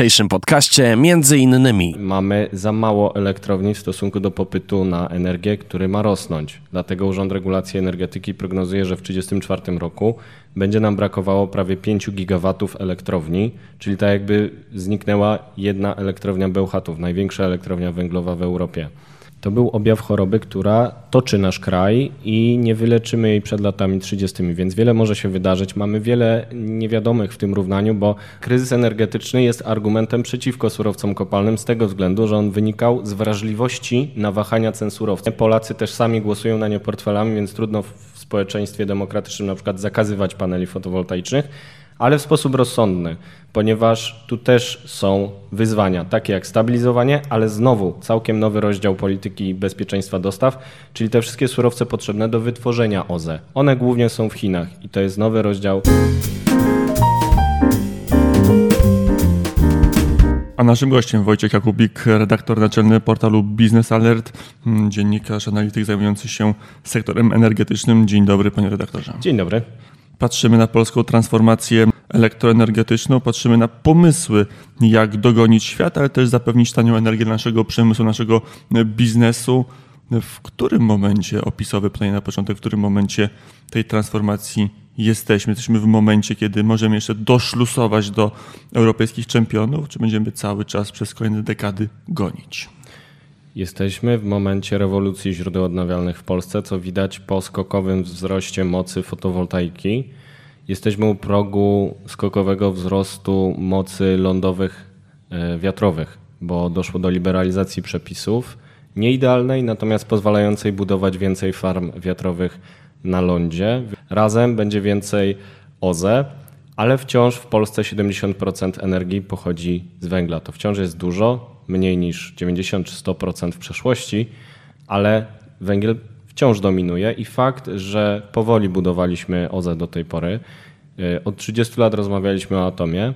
dzisiejszym podcaście między innymi Mamy za mało elektrowni w stosunku do popytu na energię, który ma rosnąć. Dlatego Urząd Regulacji Energetyki prognozuje, że w 1934 roku będzie nam brakowało prawie 5 gigawatów elektrowni, czyli tak jakby zniknęła jedna elektrownia Bełchatów, największa elektrownia węglowa w Europie. To był objaw choroby, która toczy nasz kraj i nie wyleczymy jej przed latami 30, więc wiele może się wydarzyć. Mamy wiele niewiadomych w tym równaniu, bo kryzys energetyczny jest argumentem przeciwko surowcom kopalnym z tego względu, że on wynikał z wrażliwości na wahania cen surowców. Polacy też sami głosują na nie portfelami, więc trudno w społeczeństwie demokratycznym na przykład zakazywać paneli fotowoltaicznych ale w sposób rozsądny, ponieważ tu też są wyzwania, takie jak stabilizowanie, ale znowu całkiem nowy rozdział polityki bezpieczeństwa dostaw, czyli te wszystkie surowce potrzebne do wytworzenia OZE. One głównie są w Chinach i to jest nowy rozdział. A naszym gościem Wojciech Jakubik, redaktor naczelny portalu Business Alert, mm, dziennikarz, analityk zajmujący się sektorem energetycznym. Dzień dobry, panie redaktorze. Dzień dobry. Patrzymy na polską transformację elektroenergetyczną, patrzymy na pomysły, jak dogonić świat, ale też zapewnić tanią energię naszego przemysłu, naszego biznesu. W którym momencie, opisowy pytanie na początek, w którym momencie tej transformacji jesteśmy? Jesteśmy w momencie, kiedy możemy jeszcze doszlusować do europejskich czempionów, czy będziemy cały czas przez kolejne dekady gonić? Jesteśmy w momencie rewolucji źródeł odnawialnych w Polsce, co widać po skokowym wzroście mocy fotowoltaiki. Jesteśmy u progu skokowego wzrostu mocy lądowych e, wiatrowych, bo doszło do liberalizacji przepisów, nieidealnej, natomiast pozwalającej budować więcej farm wiatrowych na lądzie. Razem będzie więcej OZE, ale wciąż w Polsce 70% energii pochodzi z węgla. To wciąż jest dużo, mniej niż 90 czy 100% w przeszłości, ale węgiel wciąż dominuje i fakt, że powoli budowaliśmy OZE do tej pory, e, od 30 lat rozmawialiśmy o atomie,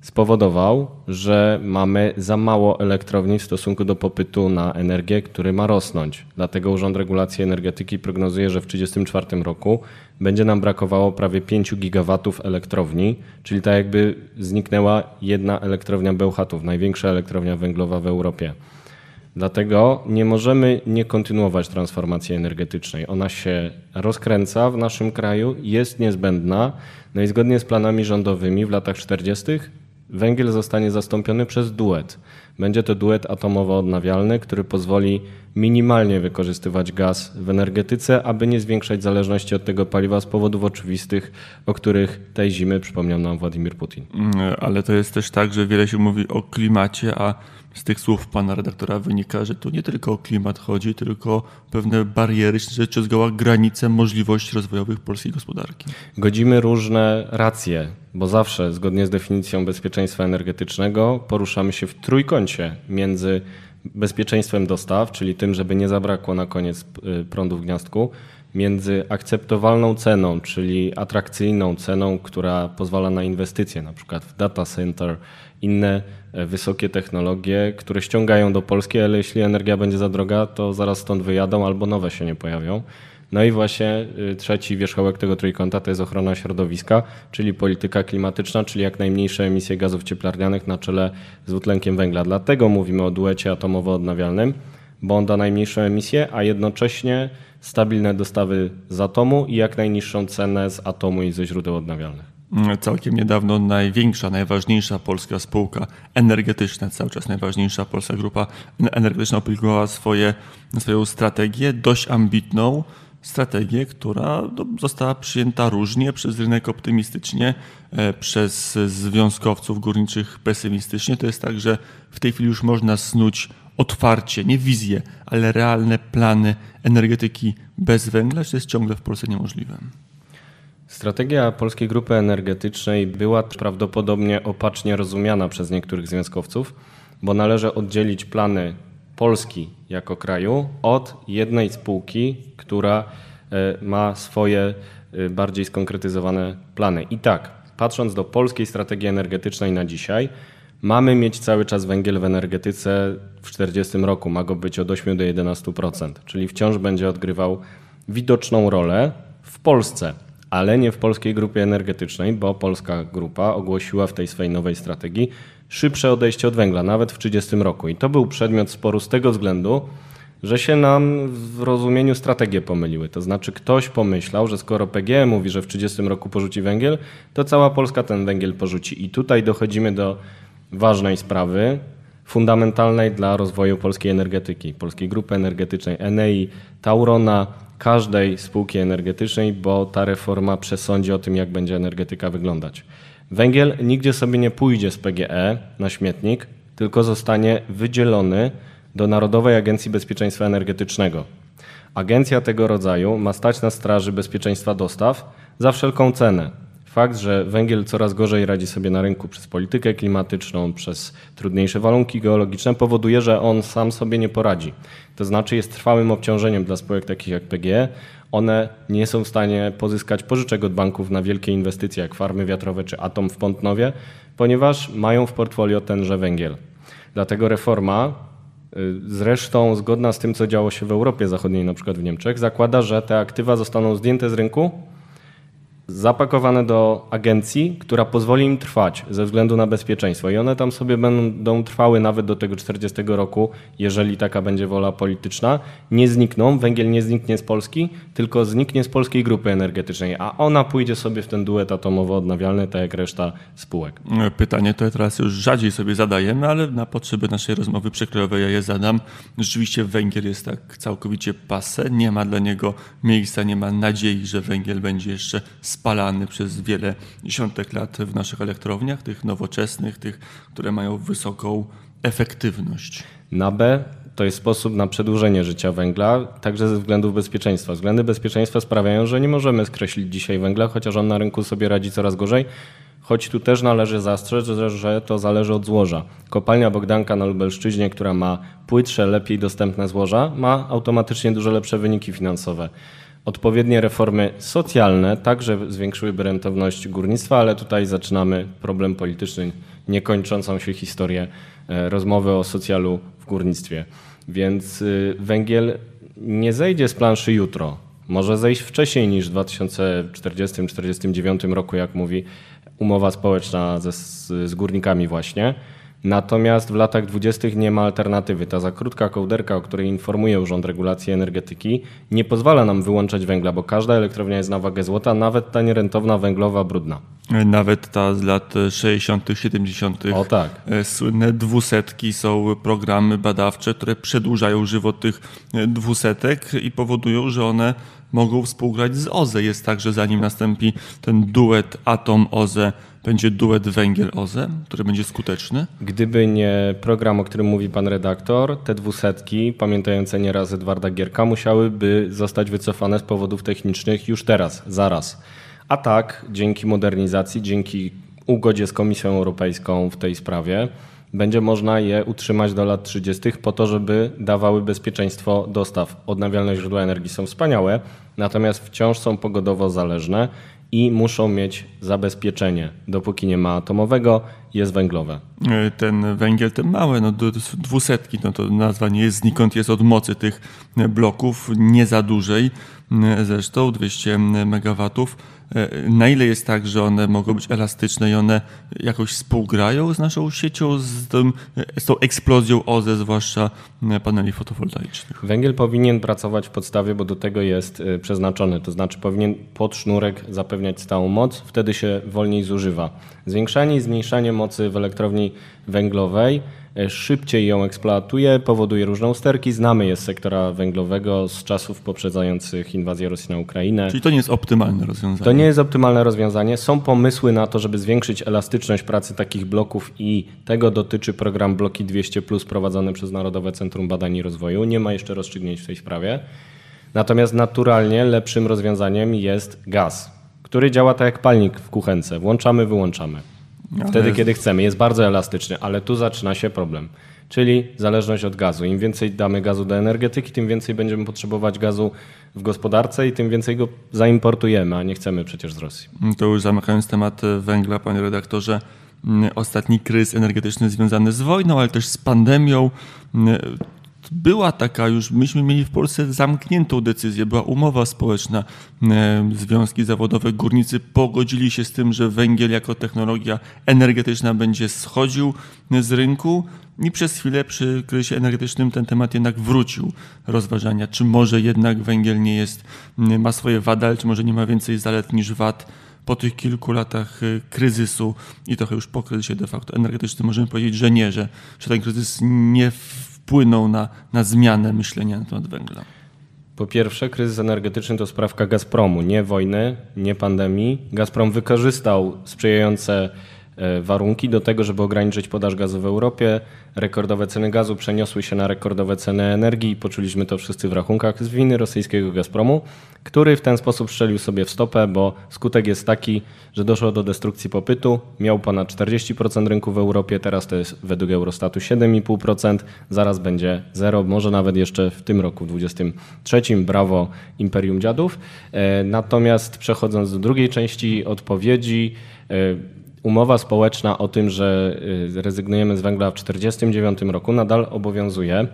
spowodował, że mamy za mało elektrowni w stosunku do popytu na energię, który ma rosnąć. Dlatego Urząd Regulacji Energetyki prognozuje, że w 1934 roku będzie nam brakowało prawie 5 gigawatów elektrowni, czyli tak jakby zniknęła jedna elektrownia Bełchatów, największa elektrownia węglowa w Europie. Dlatego nie możemy nie kontynuować transformacji energetycznej. Ona się rozkręca w naszym kraju, jest niezbędna. No i zgodnie z planami rządowymi w latach 40 węgiel zostanie zastąpiony przez duet. Będzie to duet atomowo-odnawialny, który pozwoli minimalnie wykorzystywać gaz w energetyce, aby nie zwiększać zależności od tego paliwa z powodów oczywistych, o których tej zimy przypomniał nam Władimir Putin. Mm, ale to jest też tak, że wiele się mówi o klimacie, a z tych słów pana redaktora wynika, że tu nie tylko o klimat chodzi, tylko pewne bariery, czy zgoła granice możliwości rozwojowych polskiej gospodarki. Godzimy różne racje, bo zawsze zgodnie z definicją bezpieczeństwa energetycznego poruszamy się w trójkącie między bezpieczeństwem dostaw, czyli tym, żeby nie zabrakło na koniec y, prądu w gniazdku, między akceptowalną ceną, czyli atrakcyjną ceną, która pozwala na inwestycje, na przykład w data center, inne wysokie technologie, które ściągają do Polski, ale jeśli energia będzie za droga, to zaraz stąd wyjadą albo nowe się nie pojawią. No i właśnie y, trzeci wierzchołek tego trójkąta to jest ochrona środowiska, czyli polityka klimatyczna, czyli jak najmniejsze emisje gazów cieplarnianych na czele z dwutlenkiem węgla. Dlatego mówimy o duecie atomowo-odnawialnym, bo on da najmniejszą emisję, a jednocześnie stabilne dostawy z atomu i jak najniższą cenę z atomu i ze źródeł odnawialnych. Całkiem niedawno największa, najważniejsza polska spółka energetyczna, cały czas najważniejsza polska grupa energetyczna opublikowała swoje, swoją strategię, dość ambitną strategię, która no, została przyjęta różnie przez rynek optymistycznie, e, przez związkowców górniczych pesymistycznie. To jest tak, że w tej chwili już można snuć otwarcie, nie wizje, ale realne plany energetyki bez węgla, czy jest ciągle w Polsce niemożliwe? Strategia Polskiej Grupy Energetycznej była prawdopodobnie opacznie rozumiana przez niektórych związkowców, bo należy oddzielić plany Polski jako kraju od jednej spółki, która e, ma swoje e, bardziej skonkretyzowane plany. I tak, patrząc do polskiej strategii energetycznej na dzisiaj, mamy mieć cały czas węgiel w energetyce w 40 roku. Ma go być od 8 do 11%, czyli wciąż będzie odgrywał widoczną rolę w Polsce ale nie w polskiej grupie energetycznej, bo polska grupa ogłosiła w tej swojej nowej strategii, szybsze odejście od węgla, nawet w 30 roku. I to był przedmiot sporu z tego względu, że się nam w rozumieniu strategie pomyliły. To znaczy ktoś pomyślał, że skoro PGE mówi, że w 30 roku porzuci węgiel, to cała Polska ten węgiel porzuci. I tutaj dochodzimy do ważnej sprawy, fundamentalnej dla rozwoju polskiej energetyki, polskiej grupy energetycznej, Enei, Taurona, każdej spółki energetycznej, bo ta reforma przesądzi o tym, jak będzie energetyka wyglądać. Węgiel nigdzie sobie nie pójdzie z PGE na śmietnik, tylko zostanie wydzielony do Narodowej Agencji Bezpieczeństwa Energetycznego. Agencja tego rodzaju ma stać na straży bezpieczeństwa dostaw za wszelką cenę. Fakt, że węgiel coraz gorzej radzi sobie na rynku przez politykę klimatyczną, przez trudniejsze warunki geologiczne, powoduje, że on sam sobie nie poradzi. To znaczy jest trwałym obciążeniem dla spółek takich jak PGE. One nie są w stanie pozyskać pożyczek od banków na wielkie inwestycje jak farmy wiatrowe czy atom w Pątnowie, ponieważ mają w portfolio tenże węgiel. Dlatego reforma Y, zresztą zgodna z tym, co działo się w Europie Zachodniej, na przykład w Niemczech, zakłada, że te aktywa zostaną zdjęte z rynku zapakowane do agencji, która pozwoli im trwać ze względu na bezpieczeństwo. I one tam sobie będą trwały nawet do tego 40 roku, jeżeli taka będzie wola polityczna. Nie znikną, węgiel nie zniknie z Polski, tylko zniknie z polskiej grupy energetycznej, a ona pójdzie sobie w ten duet atomowo-odnawialny, tak jak reszta spółek. Pytanie to teraz już rzadziej sobie zadajemy, ale na potrzeby naszej rozmowy przekrojowej ja je zadam. Rzeczywiście węgiel jest tak całkowicie pase, nie ma dla niego miejsca, nie ma nadziei, że węgiel będzie jeszcze spalany przez wiele dziesiątek lat w naszych elektrowniach, tych nowoczesnych, tych, które mają wysoką efektywność. Na B to jest sposób na przedłużenie życia węgla, także ze względów bezpieczeństwa. Względy bezpieczeństwa sprawiają, że nie możemy skreślić dzisiaj węgla, chociaż on na rynku sobie radzi coraz gorzej. Choć tu też należy zastrzec, że to zależy od złoża. Kopalnia Bogdanka na Lubelszczyźnie, która ma płytsze, lepiej dostępne złoża, ma automatycznie dużo lepsze wyniki finansowe. Odpowiednie reformy socjalne także zwiększyłyby rentowność górnictwa, ale tutaj zaczynamy problem polityczny, niekończącą się historię e, rozmowy o socjalu w górnictwie. Więc y, węgiel nie zejdzie z planszy jutro. Może zejść wcześniej niż w 2040-2049 roku, jak mówi umowa społeczna ze, z górnikami właśnie. Natomiast w latach dwudziestych nie ma alternatywy. Ta za krótka kołderka, o której informuje Urząd Regulacji Energetyki, nie pozwala nam wyłączać węgla, bo każda elektrownia jest na wagę złota, nawet ta nierentowna węglowa brudna. Nawet ta z lat 60., 70. O tak. E, słynne dwusetki są programy badawcze, które przedłużają żywot tych e, dwusetek i powodują, że one mogą współgrać z OZE. Jest tak, że zanim nastąpi ten duet atom-OZE, będzie duet węgiel-OZE, który będzie skuteczny? Gdyby nie program, o którym mówi pan redaktor, te dwusetki, pamiętające nieraz Edwarda Gierka, musiałyby zostać wycofane z powodów technicznych już teraz, zaraz. A tak, dzięki modernizacji, dzięki ugodzie z Komisją Europejską w tej sprawie, będzie można je utrzymać do lat 30. po to, żeby dawały bezpieczeństwo dostaw. Odnawialne źródła energii są wspaniałe, natomiast wciąż są pogodowo zależne i muszą mieć zabezpieczenie. Dopóki nie ma atomowego, jest węglowe. E, ten węgiel, ten mały, no dwusetki, no to nazwa nie jest znikąd, jest od mocy tych bloków, nie za dużej, zresztą 200 megawatów E, na ile jest tak, że one mogą być elastyczne i one jakoś współgrają z naszą siecią, z, tym, z tą eksplozją OZE, zwłaszcza e, paneli fotowoltaicznych? Węgiel powinien pracować w podstawie, bo do tego jest e, przeznaczony, to znaczy powinien pod sznurek zapewniać stałą moc, wtedy się wolniej zużywa. Zwiększanie i zmniejszanie mocy w elektrowni węglowej E, szybciej ją eksploatuje, powoduje różne usterki. Znamy je z sektora węglowego z czasów poprzedzających inwazję Rosji na Ukrainę. Czyli to nie jest optymalne rozwiązanie? To nie jest optymalne rozwiązanie. Są pomysły na to, żeby zwiększyć elastyczność pracy takich bloków i tego dotyczy program Bloki 200 Plus prowadzony przez Narodowe Centrum Badań i Rozwoju. Nie ma jeszcze rozstrzygnięć w tej sprawie. Natomiast naturalnie lepszym rozwiązaniem jest gaz, który działa tak jak palnik w kuchence. Włączamy, wyłączamy. Wtedy, kiedy chcemy. Jest bardzo elastyczny, ale tu zaczyna się problem. Czyli zależność od gazu. Im więcej damy gazu do energetyki, tym więcej będziemy potrzebować gazu w gospodarce i tym więcej go zaimportujemy, a nie chcemy przecież z Rosji. To już zamykając temat węgla, panie redaktorze, ostatni kryzys energetyczny związany z wojną, ale też z pandemią była taka już, myśmy mieli w Polsce zamkniętą decyzję, była umowa społeczna, związki zawodowe, górnicy pogodzili się z tym, że węgiel jako technologia energetyczna będzie schodził z rynku i przez chwilę przy kryzysie energetycznym ten temat jednak wrócił. Rozważania, czy może jednak węgiel nie jest, ma swoje wady, ale czy może nie ma więcej zalet niż wad po tych kilku latach y, kryzysu. I trochę już po kryzysie de facto energetycznym możemy powiedzieć, że nie, że, że ten kryzys nie wpłynął na, na zmianę myślenia na temat węgla. Po pierwsze, kryzys energetyczny to sprawka Gazpromu, nie wojny, nie pandemii. Gazprom wykorzystał sprzyjające warunki do tego, żeby ograniczyć podaż gazu w Europie. Rekordowe ceny gazu przeniosły się na rekordowe ceny energii i poczuliśmy to wszyscy w rachunkach z winy rosyjskiego Gazpromu, który w ten sposób strzelił sobie w stopę, bo skutek jest taki, że doszło do destrukcji popytu. Miał ponad 40% rynku w Europie, teraz to jest według Eurostatu 7,5%, zaraz będzie zero, może nawet jeszcze w tym roku 2023. Brawo Imperium Dziadów. E, natomiast przechodząc do drugiej części odpowiedzi, e, umowa społeczna o tym, że y, rezygnujemy z węgla w 1949 roku nadal obowiązuje,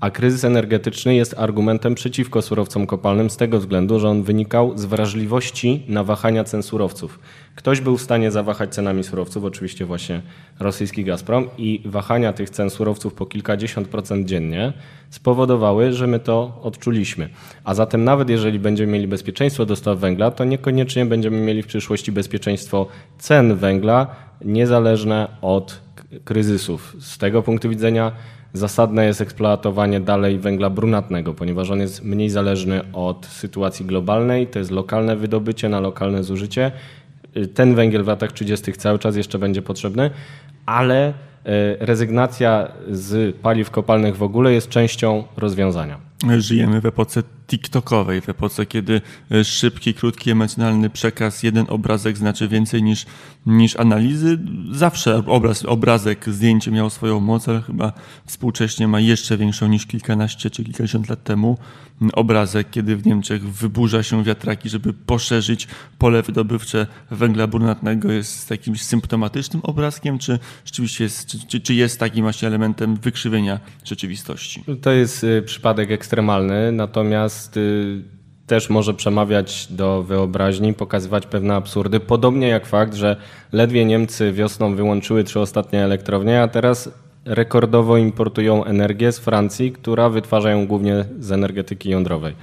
a kryzys energetyczny jest argumentem przeciwko surowcom kopalnym z tego względu, że on wynikał z wrażliwości na wahania cen surowców. Ktoś był w stanie zawahać cenami surowców, oczywiście właśnie rosyjski Gazprom i wahania tych cen surowców po kilkadziesiąt procent dziennie spowodowały, że my to odczuliśmy. A zatem nawet jeżeli będziemy mieli bezpieczeństwo dostaw węgla, to niekoniecznie będziemy mieli w przyszłości bezpieczeństwo cen węgla niezależne od kryzysów. Z tego punktu widzenia zasadne jest eksploatowanie dalej węgla brunatnego, ponieważ on jest mniej zależny od sytuacji globalnej, to jest lokalne wydobycie na lokalne zużycie. Ten węgiel w latach 30. cały czas jeszcze będzie potrzebny, ale e, rezygnacja z paliw kopalnych w ogóle jest częścią rozwiązania. Żyjemy w epoce TikTokowej, w epoce, kiedy e, szybki, krótki, emocjonalny przekaz, jeden obrazek znaczy więcej niż, niż analizy. Zawsze obraz, obrazek, zdjęcie miał swoją moc, ale chyba współcześnie ma jeszcze większą niż kilkanaście czy kilkadziesiąt lat temu. Obrazek, kiedy w Niemczech wyburza się wiatraki, żeby poszerzyć pole wydobywcze węgla brunatnego, jest jakimś symptomatycznym obrazkiem, czy rzeczywiście jest, czy, czy jest takim właśnie elementem wykrzywienia rzeczywistości? To jest y, przypadek ekstremalny, natomiast natomiast y, też może przemawiać do wyobraźni, pokazywać pewne absurdy. Podobnie jak fakt, że ledwie Niemcy wiosną wyłączyły trzy ostatnie elektrownie, a teraz rekordowo importują energię z Francji, która wytwarza ją głównie z energetyki jądrowej.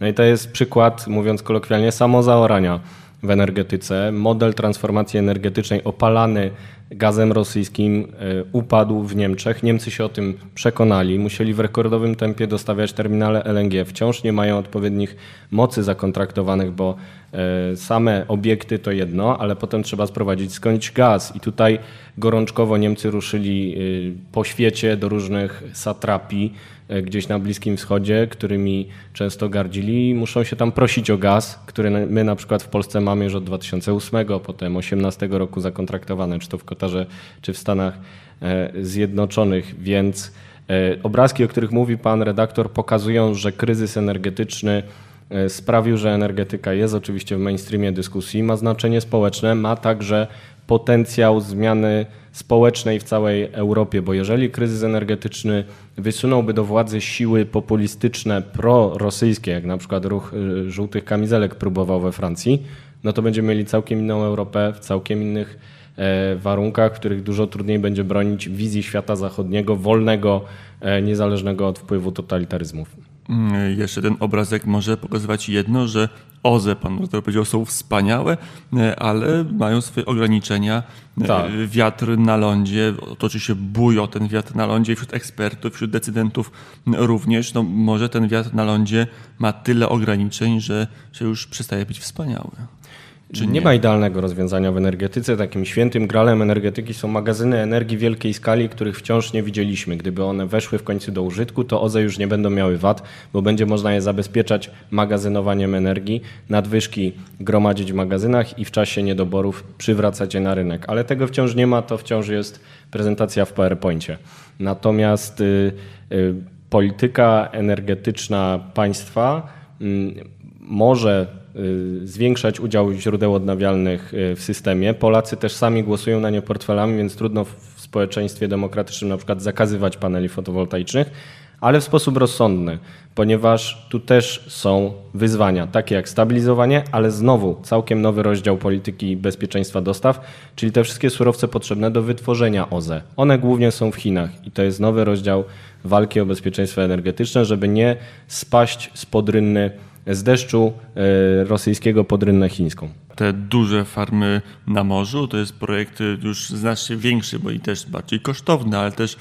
No i to jest przykład, mówiąc kolokwialnie, samozaorania w energetyce. Model transformacji energetycznej opalany gazem rosyjskim e, upadł w Niemczech. Niemcy się o tym przekonali, musieli w rekordowym tempie dostawiać terminale LNG. Wciąż nie mają odpowiednich mocy zakontraktowanych, bo e, same obiekty to jedno, ale potem trzeba sprowadzić skądś gaz. I tutaj gorączkowo Niemcy ruszyli e, po świecie do różnych satrapii gdzieś na Bliskim Wschodzie, którymi często gardzili. Muszą się tam prosić o gaz, który my na przykład w Polsce mamy już od 2008, potem 2018 roku zakontraktowane, czy to w Kotarze, czy w Stanach e, Zjednoczonych, więc e, obrazki, o których mówi pan redaktor, pokazują, że kryzys energetyczny sprawił, że energetyka jest oczywiście w mainstreamie dyskusji, ma znaczenie społeczne, ma także potencjał zmiany społecznej w całej Europie, bo jeżeli kryzys energetyczny wysunąłby do władzy siły populistyczne prorosyjskie, jak na przykład ruch y, żółtych kamizelek próbował we Francji, no to będziemy mieli całkiem inną Europę w całkiem innych e, warunkach, w których dużo trudniej będzie bronić wizji świata zachodniego, wolnego, e, niezależnego od wpływu totalitaryzmów. Mm, jeszcze ten obrazek może pokazywać jedno, że OZE, pan doktor powiedział, są wspaniałe, e, ale mają swoje ograniczenia. E, tak. Wiatr na lądzie, toczy się bój o ten wiatr na lądzie wśród ekspertów, wśród decydentów również. No, może ten wiatr na lądzie ma tyle ograniczeń, że, że już przestaje być wspaniały. Czy nie? nie? ma idealnego rozwiązania w energetyce. Takim świętym gralem energetyki są magazyny energii wielkiej skali, których wciąż nie widzieliśmy. Gdyby one weszły w końcu do użytku, to OZE już nie będą miały wad, bo będzie można je zabezpieczać magazynowaniem energii, nadwyżki gromadzić w magazynach i w czasie niedoborów przywracać je na rynek. Ale tego wciąż nie ma, to wciąż jest prezentacja w PowerPoincie. Natomiast y, y, polityka energetyczna państwa y, może Y, zwiększać udział źródeł odnawialnych y, w systemie. Polacy też sami głosują na nie portfelami, więc trudno w społeczeństwie demokratycznym na przykład zakazywać paneli fotowoltaicznych, ale w sposób rozsądny, ponieważ tu też są wyzwania, takie jak stabilizowanie, ale znowu całkiem nowy rozdział polityki bezpieczeństwa dostaw, czyli te wszystkie surowce potrzebne do wytworzenia OZE. One głównie są w Chinach i to jest nowy rozdział walki o bezpieczeństwo energetyczne, żeby nie spaść z podrynny, z deszczu e, rosyjskiego pod rynnę chińską. Te duże farmy na morzu to jest projekt już znacznie większy, bo i też bardziej kosztowny, ale też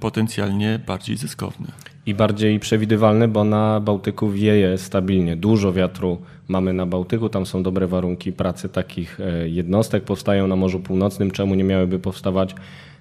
potencjalnie bardziej zyskowny. I bardziej przewidywalny, bo na Bałtyku wieje stabilnie. Dużo wiatru mamy na Bałtyku, tam są dobre warunki pracy takich e, jednostek. Powstają na Morzu Północnym, czemu nie miałyby powstawać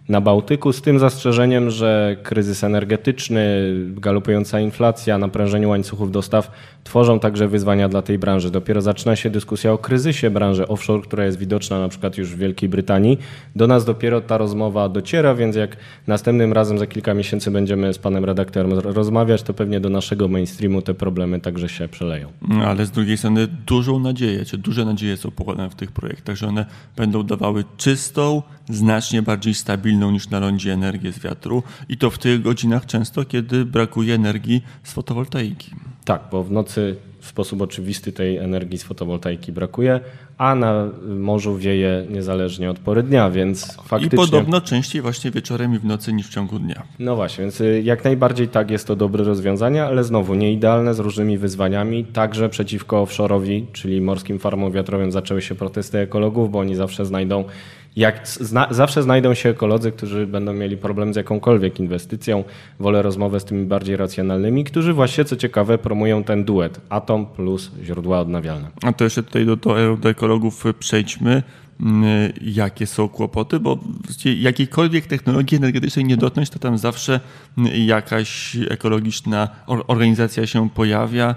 na Bałtyku, z tym zastrzeżeniem, że kryzys energetyczny, galopująca inflacja, naprężenie łańcuchów dostaw tworzą także wyzwania dla tej branży. Dopiero zaczyna się dyskusja o kryzysie branży offshore, która jest widoczna na przykład już w Wielkiej Brytanii. Do nas dopiero ta rozmowa dociera, więc jak następnym razem za kilka miesięcy będziemy z panem redaktorem rozmawiać, to pewnie do naszego mainstreamu te problemy także się przeleją. Ale z drugiej strony dużą nadzieję, czy duże nadzieje są pokładane w tych projektach, że one będą dawały czystą, znacznie bardziej stabilną niż na lądzie energię z wiatru i to w tych godzinach często, kiedy brakuje energii z fotowoltaiki. Tak, bo w nocy w sposób oczywisty tej energii z fotowoltaiki brakuje, a na morzu wieje niezależnie od pory dnia, więc faktycznie... I podobno częściej właśnie wieczorem i w nocy niż w ciągu dnia. No właśnie, więc y, jak najbardziej tak jest to dobre rozwiązanie, ale znowu nie idealne z różnymi wyzwaniami. Także przeciwko offshore'owi, czyli morskim farmom wiatrowym zaczęły się protesty ekologów, bo oni zawsze znajdą jak zna, zawsze znajdą się ekolodzy, którzy będą mieli problem z jakąkolwiek inwestycją. Wolę rozmowę z tymi bardziej racjonalnymi, którzy właśnie, co ciekawe, promują ten duet atom plus źródła odnawialne. A to jeszcze tutaj do, do, do ekologów przejdźmy. Mm, jakie są kłopoty, bo jakiejkolwiek technologii energetycznej nie dotknąć, to tam zawsze jakaś ekologiczna organizacja się pojawia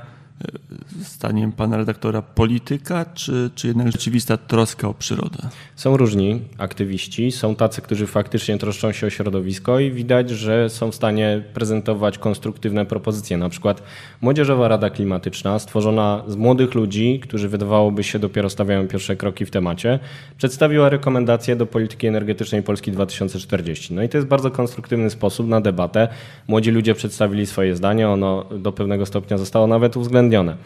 zdaniem pana redaktora polityka, czy, czy jednak rzeczywista troska o przyrodę? Są różni aktywiści, są tacy, którzy faktycznie troszczą się o środowisko i widać, że są w stanie prezentować konstruktywne propozycje. Na przykład Młodzieżowa Rada Klimatyczna, stworzona z młodych ludzi, którzy wydawałoby się dopiero stawiają pierwsze kroki w temacie, przedstawiła rekomendacje do polityki energetycznej Polski 2040. No i to jest bardzo konstruktywny sposób na debatę. Młodzi ludzie przedstawili swoje zdanie, ono do pewnego stopnia zostało nawet uwzględnione uwzględnione.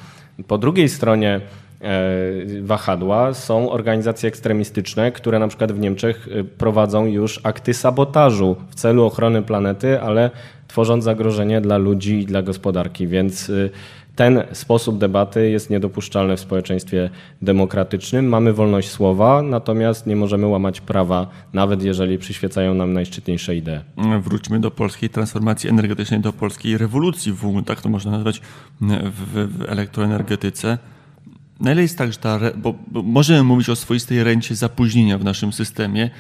Po drugiej stronie e, wahadła są organizacje ekstremistyczne, które na przykład w Niemczech e, prowadzą już akty sabotażu w celu ochrony planety, ale tworząc zagrożenie dla ludzi i dla gospodarki. Więc e, ten sposób debaty jest niedopuszczalny w społeczeństwie demokratycznym. Mamy wolność słowa, natomiast nie możemy łamać prawa, nawet jeżeli przyświecają nam najszczytniejsze idee. Wróćmy do polskiej transformacji energetycznej, do polskiej rewolucji w tak to można nazwać w, w elektroenergetyce. Na ile jest tak, że ta, bo, bo możemy mówić o swoistej rencie zapóźnienia w naszym systemie.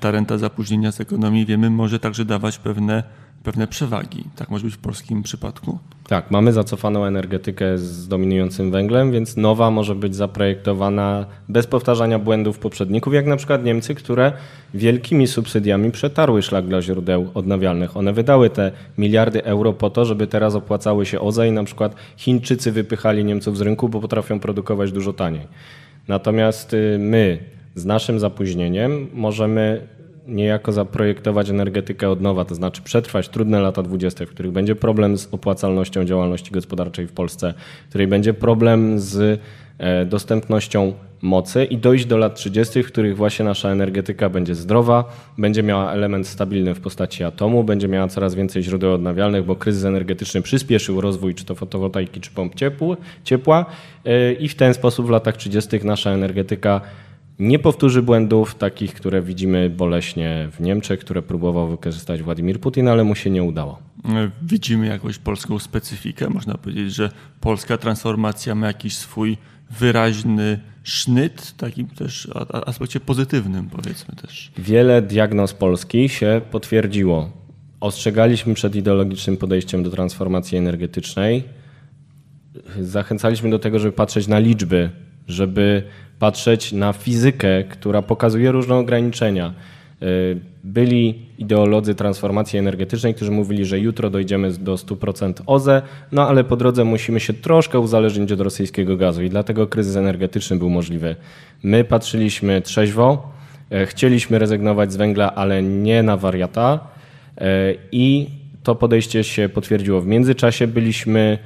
Ta renta zapóźnienia z ekonomii, wiemy, może także dawać pewne pewne przewagi. Tak może być w polskim przypadku? Tak, mamy zacofaną energetykę z dominującym węglem, więc nowa może być zaprojektowana bez powtarzania błędów poprzedników, jak na przykład Niemcy, które wielkimi subsydiami przetarły szlak dla źródeł odnawialnych. One wydały te miliardy euro po to, żeby teraz opłacały się OZE i na przykład Chińczycy wypychali Niemców z rynku, bo potrafią produkować dużo taniej. Natomiast y, my z naszym zapóźnieniem możemy niejako zaprojektować energetykę od nowa, to znaczy przetrwać trudne lata 20., w których będzie problem z opłacalnością działalności gospodarczej w Polsce, w której będzie problem z e, dostępnością mocy i dojść do lat 30., w których właśnie nasza energetyka będzie zdrowa, będzie miała element stabilny w postaci atomu, będzie miała coraz więcej źródeł odnawialnych, bo kryzys energetyczny przyspieszył rozwój czy to fotowoltaiki, czy pomp ciepła e, i w ten sposób w latach 30. nasza energetyka nie powtórzy błędów takich, które widzimy boleśnie w Niemczech, które próbował wykorzystać Władimir Putin, ale mu się nie udało. Widzimy jakąś polską specyfikę. Można powiedzieć, że polska transformacja ma jakiś swój wyraźny sznyt, takim też aspekcie pozytywnym, powiedzmy też. Wiele diagnoz Polski się potwierdziło. Ostrzegaliśmy przed ideologicznym podejściem do transformacji energetycznej. Zachęcaliśmy do tego, żeby patrzeć na liczby, żeby patrzeć na fizykę, która pokazuje różne ograniczenia. E, byli ideolodzy transformacji energetycznej, którzy mówili, że jutro dojdziemy do 100% OZE, no ale po drodze musimy się troszkę uzależnić od rosyjskiego gazu i dlatego kryzys energetyczny był możliwy. My patrzyliśmy trzeźwo, e, chcieliśmy rezygnować z węgla, ale nie na wariata e, i to podejście się potwierdziło. W międzyczasie byliśmy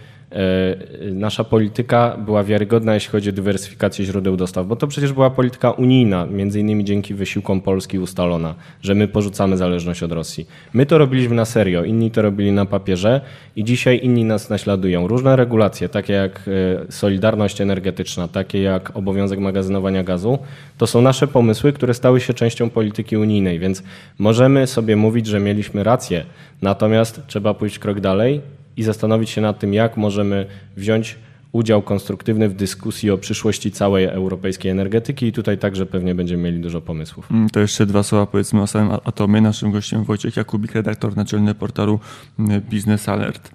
nasza polityka była wiarygodna, jeśli chodzi o dywersyfikację źródeł dostaw, bo to przecież była polityka unijna, między innymi dzięki wysiłkom Polski ustalona, że my porzucamy zależność od Rosji. My to robiliśmy na serio, inni to robili na papierze i dzisiaj inni nas naśladują. Różne regulacje, takie jak e, solidarność energetyczna, takie jak obowiązek magazynowania gazu, to są nasze pomysły, które stały się częścią polityki unijnej, więc możemy sobie mówić, że mieliśmy rację, natomiast trzeba pójść krok dalej i zastanowić się nad tym, jak możemy wziąć udział konstruktywny w dyskusji o przyszłości całej europejskiej energetyki i tutaj także pewnie będziemy mieli dużo pomysłów. Mm, to jeszcze dwa słowa powiedzmy o samym atomie. Naszym gościem Wojciech Jakubik, redaktor naczelny portalu mm, Business Alert.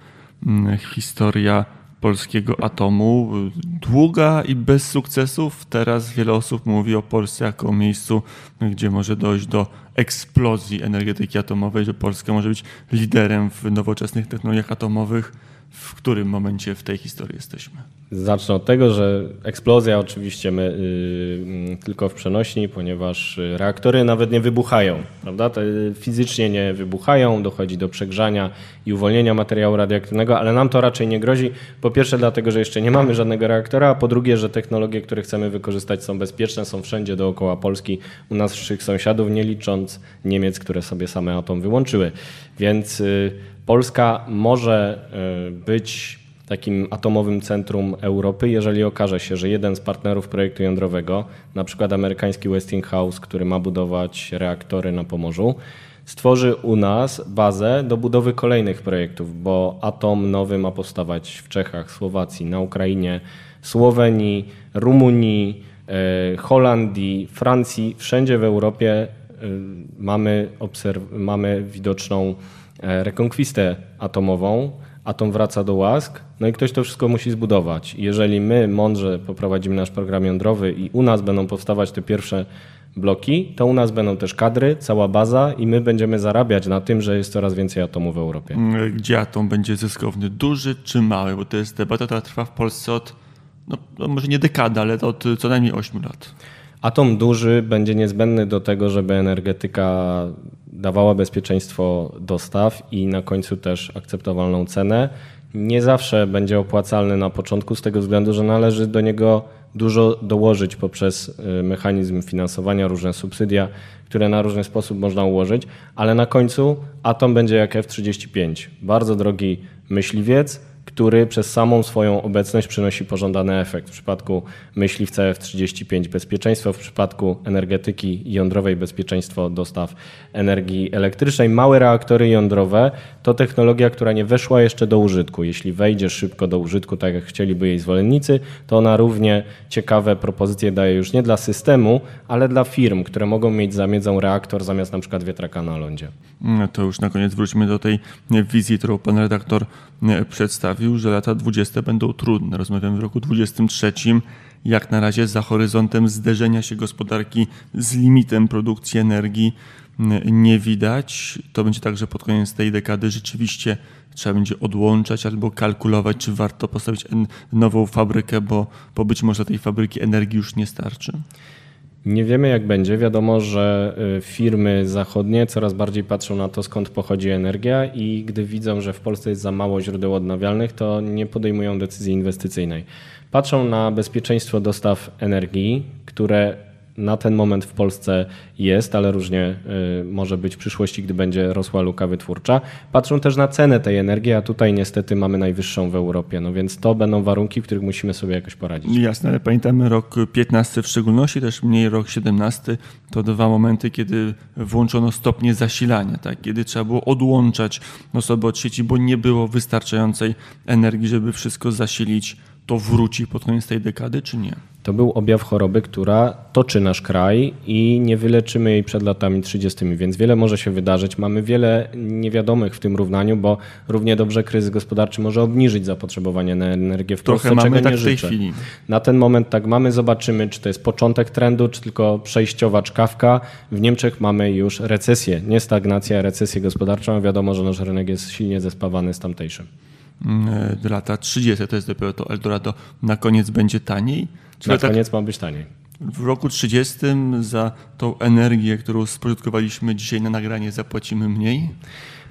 Mm, historia polskiego atomu długa i bez sukcesów. Teraz wiele osób mówi o Polsce jako o miejscu, gdzie może dojść do eksplozji energetyki atomowej, że Polska może być liderem w nowoczesnych technologiach atomowych. W którym momencie w tej historii jesteśmy? Zacznę od tego, że eksplozja oczywiście my, yy, tylko w przenośni, ponieważ reaktory nawet nie wybuchają, prawda? Te fizycznie nie wybuchają, dochodzi do przegrzania i uwolnienia materiału radioaktywnego, ale nam to raczej nie grozi. Po pierwsze dlatego, że jeszcze nie mamy żadnego reaktora, a po drugie, że technologie, które chcemy wykorzystać są bezpieczne, są wszędzie dookoła Polski, u naszych sąsiadów, nie licząc Niemiec, które sobie same atom wyłączyły. Więc yy, Polska może yy, być takim atomowym centrum Europy, jeżeli okaże się, że jeden z partnerów projektu jądrowego, na przykład amerykański Westinghouse, który ma budować reaktory na Pomorzu, stworzy u nas bazę do budowy kolejnych projektów, bo atom nowy ma powstawać w Czechach, Słowacji, na Ukrainie, Słowenii, Rumunii, e, Holandii, Francji, wszędzie w Europie e, mamy, mamy widoczną e, rekonkwistę atomową atom wraca do łask, no i ktoś to wszystko musi zbudować. Jeżeli my mądrze poprowadzimy nasz program jądrowy i u nas będą powstawać te pierwsze bloki, to u nas będą też kadry, cała baza i my będziemy zarabiać na tym, że jest coraz więcej atomów w Europie. Mm, gdzie atom będzie zyskowny? Duży czy mały? Bo to jest debata, która trwa w Polsce od, no, no może nie dekada, ale od co najmniej 8 lat. Atom duży będzie niezbędny do tego, żeby energetyka dawała bezpieczeństwo dostaw i na końcu też akceptowalną cenę. Nie zawsze będzie opłacalny na początku z tego względu, że należy do niego dużo dołożyć poprzez y, mechanizm finansowania, różne subsydia, które na różny sposób można ułożyć, ale na końcu atom będzie jak F-35. Bardzo drogi myśliwiec, który przez samą swoją obecność przynosi pożądany efekt. W przypadku myśliwca F-35 bezpieczeństwo, w przypadku energetyki jądrowej bezpieczeństwo dostaw energii elektrycznej. Małe reaktory jądrowe to technologia, która nie weszła jeszcze do użytku. Jeśli wejdzie szybko do użytku, tak jak chcieliby jej zwolennicy, to ona równie ciekawe propozycje daje już nie dla systemu, ale dla firm, które mogą mieć zamiedzą reaktor zamiast na przykład wietraka na lądzie. No to już na koniec wróćmy do tej wizji, którą pan redaktor e, przedstawił, że lata 20 będą trudne. Rozmawiamy w roku 23. Jak na razie za horyzontem zderzenia się gospodarki z limitem produkcji energii nie widać. To będzie tak, że pod koniec tej dekady rzeczywiście trzeba będzie odłączać albo kalkulować, czy warto postawić nową fabrykę, bo, bo być może tej fabryki energii już nie starczy. Nie wiemy jak będzie. Wiadomo, że y, firmy zachodnie coraz bardziej patrzą na to, skąd pochodzi energia i gdy widzą, że w Polsce jest za mało źródeł odnawialnych, to nie podejmują decyzji inwestycyjnej. Patrzą na bezpieczeństwo dostaw energii, które na ten moment w Polsce jest, ale różnie y, może być w przyszłości, gdy będzie rosła luka wytwórcza. Patrzą też na cenę tej energii, a tutaj niestety mamy najwyższą w Europie, no więc to będą warunki, w których musimy sobie jakoś poradzić. Jasne, ale pamiętamy rok 15 w szczególności, też mniej rok 17, to dwa momenty, kiedy włączono stopnie zasilania, tak? kiedy trzeba było odłączać osoby od sieci, bo nie było wystarczającej energii, żeby wszystko zasilić. To wróci pod koniec tej dekady, czy nie? To był objaw choroby, która toczy nasz kraj i nie wyleczymy jej przed latami 30, więc wiele może się wydarzyć. Mamy wiele niewiadomych w tym równaniu, bo równie dobrze kryzys gospodarczy może obniżyć zapotrzebowanie na energię w Trochę Polsce, mamy czego tak nie w tej życzę. chwili. Na ten moment tak mamy, zobaczymy, czy to jest początek trendu, czy tylko przejściowa czkawka. W Niemczech mamy już recesję, nie stagnacja, a recesję gospodarczą. Wiadomo, że nasz rynek jest silnie zespawany z tamtejszym. Mm, lata 30 to jest dopiero to Eldorado. Na koniec będzie taniej? Na tak, koniec ma być taniej. W roku 30 za tą energię, którą spożytkowaliśmy dzisiaj na nagranie, zapłacimy mniej?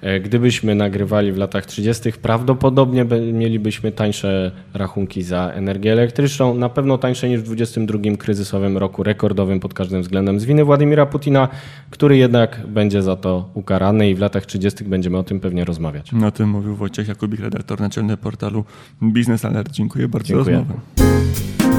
E, Gdybyśmy nagrywali w latach 30., prawdopodobnie mielibyśmy tańsze rachunki za energię elektryczną, na pewno tańsze niż w 22 kryzysowym roku, rekordowym pod każdym względem z winy Władimira Putina, który jednak będzie za to ukarany i w latach 30. będziemy o tym pewnie rozmawiać. O tym mówił Wojciech Jakubik, redaktor naczelny portalu Biznes Alert. Dziękuję bardzo Dziękuję. za rozmowę.